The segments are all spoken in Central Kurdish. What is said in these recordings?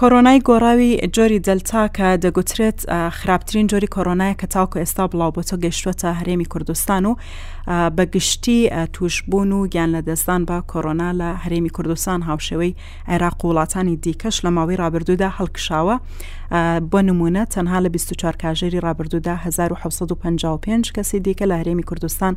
کۆرۆنای گۆڕاوی جۆری دەلتا کە دەگوترێت خراپترین جۆری کۆرۆنایە کە تاوکو ئێستا بڵاوبۆتە گەشتوەتە هەرێمی کوردستان و بە گشتی توشبوون و گیان لە دەستدان بە کۆرۆنا لە هەرێمی کوردستان هاوشێوەی عێراق و وڵاتانی دیکەش لە ماوەی رابردوودا هەڵکشاوە بۆ نمونە تەنها لە 24 کاژێری رابردوودا 1955 کەسی دیکە لە هەرێمی کوردستان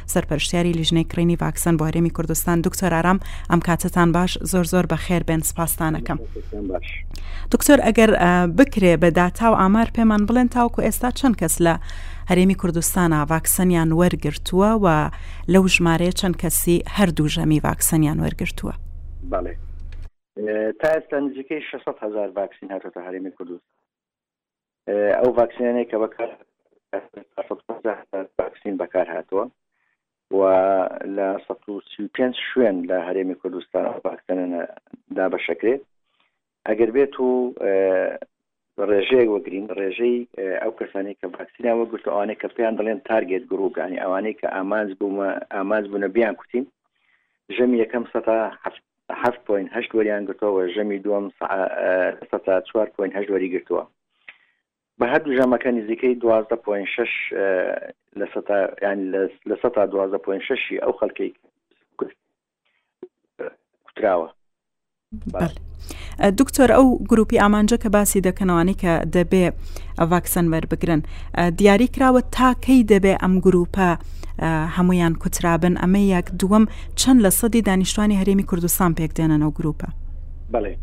سەرپەرشتیاری لیژنەی کڕینی ڤاکسن بۆ هەرێمی کوردستان دکتۆر ئارام ئەم کاتتان باش زۆر زۆر بەخێر بێن سپاستانەکەم دکتۆر ئەگەر بکرێ بە داتا و ئامار پێمان بڵێن تاوکو ئێستا چەند کەس لە هەرێمی کوردستانە ڤاکسنیان وەرگرتووە و لەو ژمارەیە چەند کەسی هەردوو ژەمی ڤاکسنیان وەرگرتووە بەڵێ تا ئێستا نزیکەی 600 هزار ڤاکسین هاتۆتە هەرێمی کوردستان ئەو ڤاکسینانەی کە بەکار ڤاکسین بەکار هاتووە و لە 135 شوێن لە هەرێمی کوردستان ڤاکسنە دابەشەکرێت ئەگەر بێت و ڕێژەیەک وەگرین ڕێژەی ئەو کەسانی کە ڤاکسینە وەگرت ئەوانەی کە پێیان دەڵێن تارگێت گروپگانی ئەوانەی کە ئامانج بوومە ئامانج بوونە بیان کوتین ژەمی یەکەم سە حەفت پۆین هەشت وەریان گرتەوە ژەمی دووەم سەتا چوار پۆین هەشت وەری گرتووە بە هەردوو ژەمەکە نزیکەی دوازدە پۆین شش لە سەتا یان لە سەتا دوازدە پۆین ششی ئەو خەڵکەی کوتراوە دکتۆر ئەو گروپی ئامانجە کە باسی دەکەنەوانی کە دەبێ ڤاکسن وەربگرن دیاری کراوە تاکەی دەبێ ئەم گروپە هەمویان کوترابن ئەمە یەک دووەم چەند لە سەدی دانیشتوانی هەرێمی کوردستان پێکدێنن ئەو گروپە؟ بەڵێ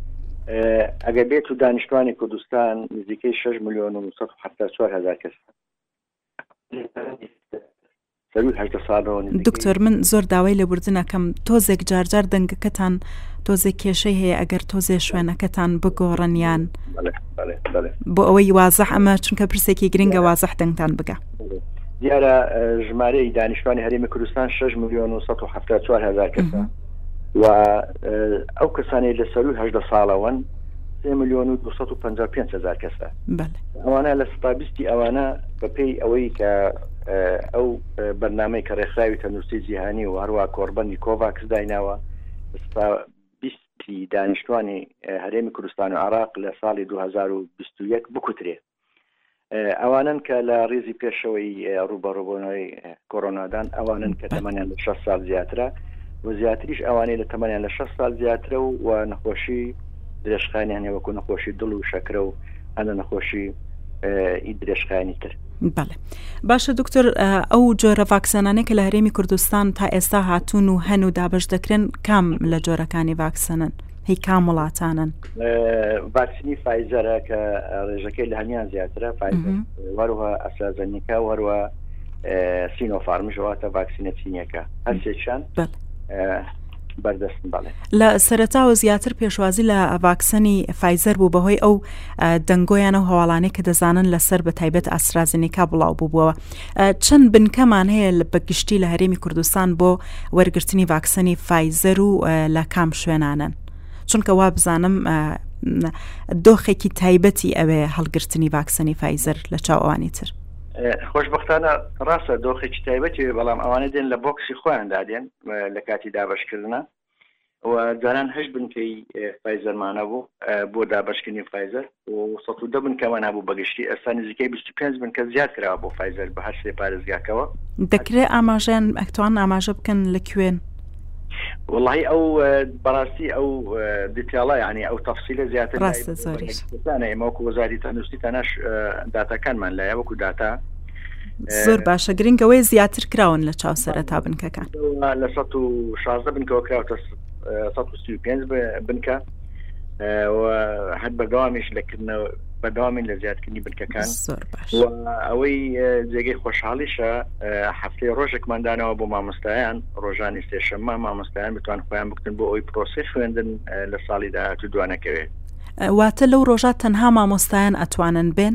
ئەگەر بێت و دانیشتوانی کوردستان نزیکەی 6 ملیۆن و 1970 هزار کەس دکتۆر من زۆر داوای لەبوردنەکەم تۆزێک جارجار دەنگەکەتان تۆزێ کێشەی هەیە ئەگەر تۆزێ شوێنەکەتان بگۆڕنیان بۆ ئەوەی وازح ئەمە چونکە پرسێکی گرنگە وازح دەنگتان بگە دیارە ژمارەی دانیشتوانی هەرێمی کوردستان 6 میلیۆن و 1970 هزار کەسە و ئەو کەسانی لە سەروی هەدە ساڵەوەن 3 میلیۆن و 255 هزار کەسە ئەوانە لە ستابیستی ئەوانە بەپێی ئەوەی کە ئەو بەرنمەی کە ڕێکخراوی تەندروستی جیهانی و هەروە کۆربەندی کۆڤاکس دایناوە بیستی دانیشتوانی هەرێمی کوردستان و عراق لە ساڵی 2021 بکوترێ ئەوانن کە لە ڕیزی پێشەوەی ڕوبەڕوبنەوەی کۆرۆنادان ئەوانن کە تەمەنیان لە 6 سال زیاترە و زیاتریش ئەوانەی لە تەمەنیان لە 6 سال زیاترە و و نەخۆشی درێژخانی هەنێ وەکو نەخۆشی دڵ و شەکرە و هەندە نەخۆشی ئی درێژخانی تر بەڵێ باشە دکتۆر ئەو جۆرە ڤاکسەنانێک کە لە هەرێمی کوردستان تا ئێستا هاتوون و هەن و دابش دەکرێن کام لە جۆرەکانی ڤاکسەنن هی کام وڵاتانەن؟ ڤاکسینی فایزەرە کە ڕێژەکەی لە هەمیان زیاترە فایزەر وەروە ئەسازەنیکا وەروە سینۆفارمژەواتە ڤاکسینە چینیەکە هەرسێکشان بەردەستن بەڵێ لە سەرتاوە زیاتر پێشوازی لە ڤاکسنی فایزەر بوو بەهۆی ئەو دەنگۆیانە و هەواڵانێک کە دەزانن لەسەر بە تایبەت ئاسرازنیکا بڵاو بووبووەوە چەند بنکەمان هەیە لە بەگشتی لە هەرێمی کوردستان بۆ وەرگرتنی ڤاکسنی فیزەر و لە کام شوێنانن چونکە وا بزانم دۆخێکی تایبەتی ئەوێ هەڵگرتنی ڤاکسنی فیزەر لە چاوانی تر خۆشببختانە ڕاستە دۆخێکی تایبەتی بەڵام ئەوانە دێن لە بۆکسی خۆیان دادێن لە کاتی دابشکردە و جاران هەشت بنکەی فایزەرمان هەبوو بۆ دابەشکردنی فایزەر و سەد و دە بنکەمان هەبوو بە گشتی ئێستا نزیکەی بیست و پێنج بنکە زیاد کراوە بۆ فایزەر بە هەر سێ پارێزگاکەوە دەکرێت ئاماژەیان ئەتوان ئاماژە بکەن لە کوێن واللهی ئەو بەڕاستی ئەو دیتێڵە یعنی ئەو تەفسیلە زیاتر ڕاستە زۆریش ئێمە وەکو وەزاری تەندروستی تەناش داتاکانمان لایە وەکو داتا زۆر باشە گرنگ ئەوەی زیاتر کراون لە چاو سەرەتا بنکەکان لە 16 بنکەوە کراوتە 135 بنکە هەر بەردەوامیش لەکردنەوە بەداوامین لە زیادکردنی بنکەکان ئەوەی جێگەی خۆشحاڵیشە هەفتەی ڕۆژێکماندانەوە بۆ مامۆستایان ڕۆژانی سێشەممە مامۆستایان بتوان خۆیان بکەن بۆ ئەوی پرۆسی خوێندن لە ساڵی داهاتوو دوانەکەوێت واتە لەو ڕۆژات تەنها مامۆستایان ئەتوانن بێن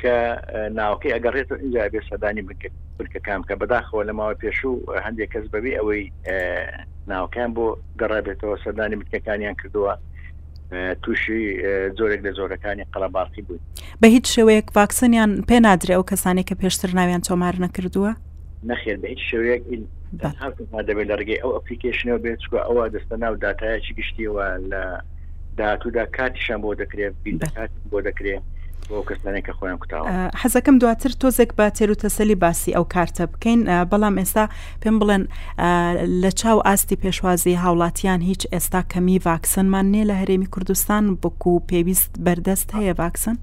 کە ناوکەی ئەگەڕێت و ئینجا بێ سەدانی بکرد بکەکان کە بەداخەوە لە ماوە پێشوو هەندێک کەس بەبێ ئەوەی ناوکەیان بۆ گەڕابێتەوە سەدانی بکەکانیان کردووە تووشی زۆرێک لە زۆرەکانی قەڵەباڵقی بوون بە هیچ شێوەیەک ڤاکسنیان پێ نادرێ ئەو کەسانی کە پێشتر ناویان تۆمار نەکردووە نەخێر بە هیچ شێوەیەک دەبێت لە ڕگەی ئەو ئەپلیکیشنەوە بێت چکە ئەوە دەستە ناو دااتایەکی گشتیەوە لە داهاتوودا کاتیشان بۆ دەکرێت بیدەکات بۆ دەکرێت بۆ کەسانێک کە خۆیان کوتاوە حەزەکەم دواتر تۆزێک با تێر و تەسەلی باسی ئەو کارتە بکەین بەڵام ئێستا پێم بڵێن لە چاو ئاستی پێشوازی هاوڵاتیان هیچ ئێستا کەمی ڤاکسنمان نییە لە هەرێمی کوردستان بکو پێویست بەردەست هەیە ڤاکسن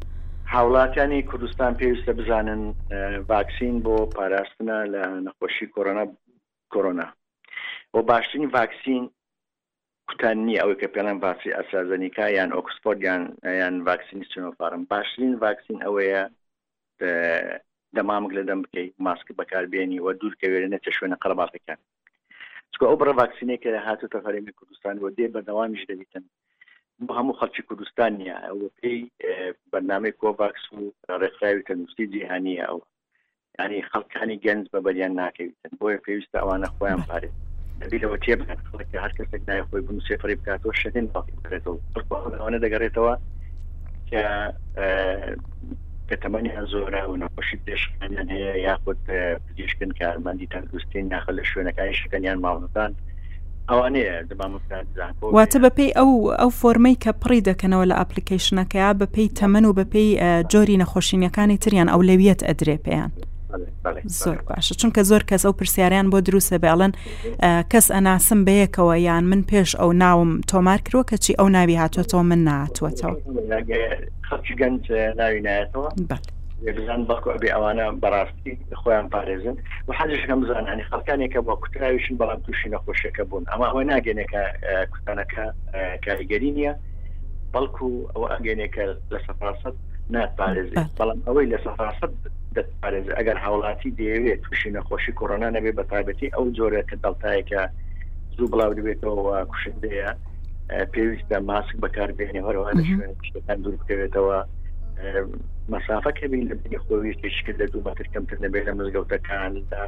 هاوڵاتیانی کوردستان پێویستە بزانن ڤاکسین بۆ پاراستنە لە نەخۆشی کۆرۆنا کۆرۆنا و باشترین ڤاکسین کوتان نییە ئەوەی کە پێڵەن ڤاسی ئەسازەنیکا یان ئۆکسفۆرد یان یان ڤاکسینی سنۆفارم باشترین ڤاکسین ئەوەیە دەمامک لە دەم بکەیت ماسک بەکاربیێنی و دوورکەوێت نەچە شوێنە قەرەباڵەکان چکە ئەو بڕە ڤاکسینەی کە هاتوتە هەرێمی کوردستان و دێ بەردەوامیش دەبیتن بۆ هەموو خەڵکی کوردستان نیە ئەو پێی بەرنامەی کۆڤاکس و ڕێکخراوی تەندروستی جیهانیە ئەو ینی خەڵکانی گەنج بە بەریان ناکەویتن بۆیە پێویستە ئەوانە خۆیان پارێت دەبی لەوە تێبگەن خەڵک هەر کەسێک نای خۆی بن سێفری بکاتەوە شەدین باڵی بکرێتەوە ئەوانە دەگەڕێتەوە کە کە تەمەنیان زۆرە و نەخۆشی پێشخانیان هەیە یاخود پزیشکن کارمەندی تەندروستین یاخە لە شوێنەکانی شەکەن یان مامۆستان واتە بەپی ئەو ئەو فۆرمەی کە پڕی دەکەنەوە لە ئەپلیکیشنەکە بەپی تەمەن و بەپی جۆری نەخۆشینەکانی تریان ئەو لەویەت ئەدرێ پێیان زۆر باشە چونکە زۆر کەس ئەو پرسیاریان بۆ دروستە بێڵن کەس ئەناسم بەیەکەوە یان من پێش ئەو ناوم تۆمار کرۆ کەچی ئەو ناوی هاتوێتەوە من ناتوەتەوە خەڵکی گەنج ناوی نایەتەوە بەڵکو بێ ئەوانە بەڕاست خۆیان پارێزن و حەجشکەم زانانی خەکانێکە بۆ کوتراویشن بەڵام تووشی نەخۆشیەکە بوون ئەما ئەوە ناگەنێکە کوتانەکە کاریگەری نییە بەڵکو ئەو ئەگەنێکە لە سەفاست ناتپارێزی بەڵام ئەوەی لە سەفاست دەتپارێزی ئەگەر هاوڵاتی دەیەوێت تووشی نەخۆشی کۆرۆنا نەبێ بە تایبەتی ئەو جۆرە کە دڵتایەکە زوو بڵاو دەبێتەوە کوشندەیە پێویستە ماسک بەکاربێنێ هەروە لە شوێن شتەکان دوور بکەوێتەوە مەسافە کەبین لە بینی خۆویستی شکل لە دوو مەتر کەمتر نەبێت لە مزگەوتەکان لە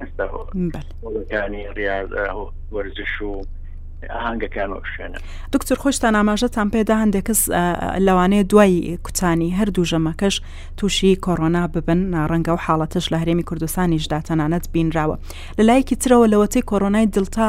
ئەستەکانی ڕاز وەرزش و ئاهنگەکان و شوێنە دکتور خۆشتان ئاماژەتان پێدا هەندێک کەس لەوانەیە دوای کوتانی هەردوو ژەمەکەش تووشی کۆرۆنا ببن ناڕەنگە و حاڵەتش لە هەرێمی کوردستانیشدا تەنانەت بینراوە لە لایەکی ترەوە لەوەتەی کۆرۆنای دڵتا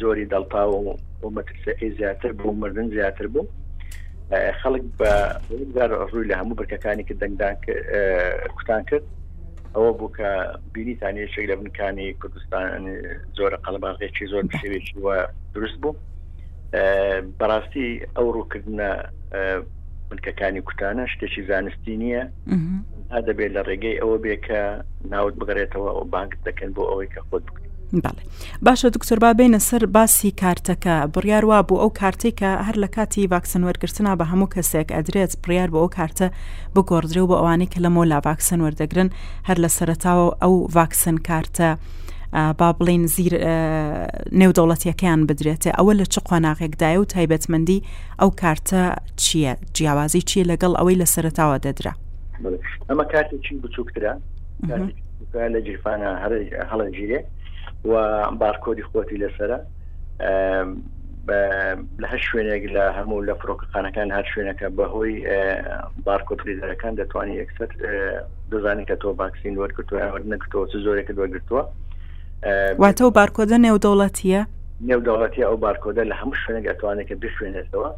زۆری دەڵتا و و مەترسەکەی زیاتر بوو مردن زیاتر بوو خەڵک بە ڕووی لە هەموو بەکەکانی کە دەنگدان کوتان کرد ئەوە بوو کە بینیتان یەکێک لە بنکانی کوردستان زۆرە قەڵباغێکی زۆر شێوێکی وە دروست بوو بەڕاستی ئەو ڕووکردە بنکەکانی کوتانە شتێکی زانستی نییە تا دەبێت لە ڕێگەی ئەوە بێ کە ناوت بگەڕێتەوە و بانکت دەکەن بۆ ئەوەی کە خۆت بکەیت بەڵێ باشە دکتۆر با بینە سەر باسی کارتەکە بڕیار وا بۆ ئەو کارتی کە هەر لە کاتی ڤاکسن وەرگرتنا بە هەموو کەسێک ئەدرێت بڕیار بۆ ئەو کارتە بگۆڕدرێ و بە ئەوانەی کە لەمەوە لا ڤاکسن وەردەگرن هەر لە سەرتاوە ئەو ڤاکسن کارتە با بڵین زیر نێودەوڵەتیەکەیان بدرێتێ ئەوە لە چ قۆناغێکدایە و تایبەتمەندی ئەو کارتە چییە جیاوازی چیە لەگەڵ ئەوەی لە سەرەتاوە دەدرا؟ ئەمە کارتێکی بچووکترە لە گیرفانە هەڵەگیرێ و بارکۆدی خۆتی لەسرە لە هەر شوێنێک لە هەموو لە فڕۆکەخانەکان هەر شوێنەکە بەهۆی بارکۆتریدەرەکان دەتوانانی یەکسەر دەزانانی کە تۆ ڤاکسین وەرگتووە نەکردەوە چ زۆرێکە وەرگتووە واتە و بارکۆدە نێودەوڵەتیە نێودەوڵەتی ئەو بارکۆدە لە هەموو شوێنێک ئەتوانێت کە بخوێنێتەوە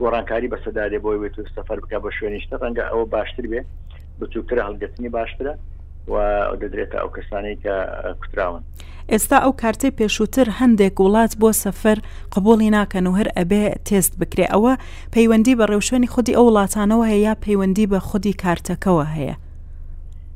گۆڕانکاری بەسەدادێ بۆی بێت و سەفەر بکە بە شوێنیشتە ڕەنگە ئەوە باشتر بێ بچووکترە هەڵگرتنی باشترە و دەدرێتە ئەو کەسانەی کە کوتراون ئێستا ئەو کارتی پێشووتر هەندێک وڵات بۆ سەفەر قبولی ناکەن و هەر ئەبێ تێست بکرێ ئەوە پەیوەندی بە ڕێوشوێنی خودی ئەو وڵاتانەوە هەیە یا پەیوەندی بە خودی کارتەکەەوە هەیە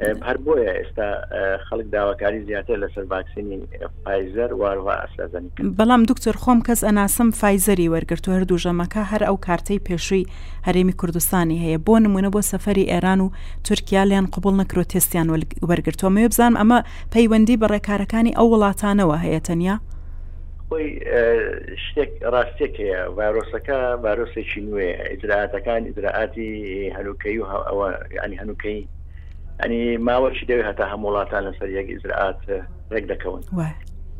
هەر بۆیە ئێستا خەڵک داواکاری زیاتر لەسەر ڤاکسینی پایزەر وارڤ ئاسازنی بەڵام دکتۆر خۆم کەس ئەناسم فیزەری وەرگرتو هەردوو ژەمەکە هەر ئەو کارتەی پێشووی هەرێمی کوردستانی هەیە بۆ نمونە بۆ سەفری ئێران و تورکیا لیان قوبڵ نەکرۆ تستیان وەرگرتووە مێ بزانم ئەمە پەیوەندی بە ڕێکارەکانی ئەو وڵاتانەوە هەیە تەنیا؟ خۆی شتێک ڕاستێک هەیە ڤایرۆسەکە ڤایرۆسێکی نوێ ئیجرراعاتەکان ئیجرراعاتی هەنوکەی و ئەوە ینی هەنوکەی ئەنی ماوەکی دەوێت هەتا هەم وڵاتان لەسەر یەک ئیجرراعات ڕێک دەکەون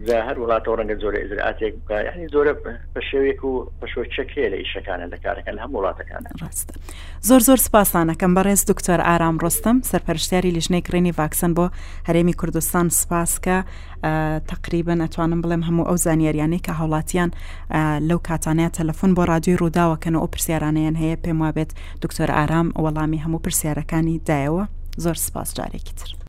جا هەر وڵاتەوە ڕەنگە زۆرە ئیجرراعاتێک بکە ینی زۆرە پەشێوێک و پەشۆچەک هەیە لە ئیشەکانە لە کارەکان هەم وڵاتەکان ڕاست زۆر زۆر سپاسانەکەم بەڕێز دکتۆر ئارام ڕۆستم سەرپەرشتیاری لیژنەی کڕینی ڤاکسن بۆ هەرێمی کوردستان سپاس کە تەقریبەن ئەتوانم بڵێم هەموو ئەو زانیاریانەی کە هاوڵاتیان لەو کاتانەیە تەلەفۆن بۆ رادیۆی ڕووداوەکەن و ئەو پرسیارانەیان هەیە پێم وابێت دکتۆر ئارام وەڵامی هەموو پرسیارەکانی دایەوە زۆر سپاس جارێکی تر.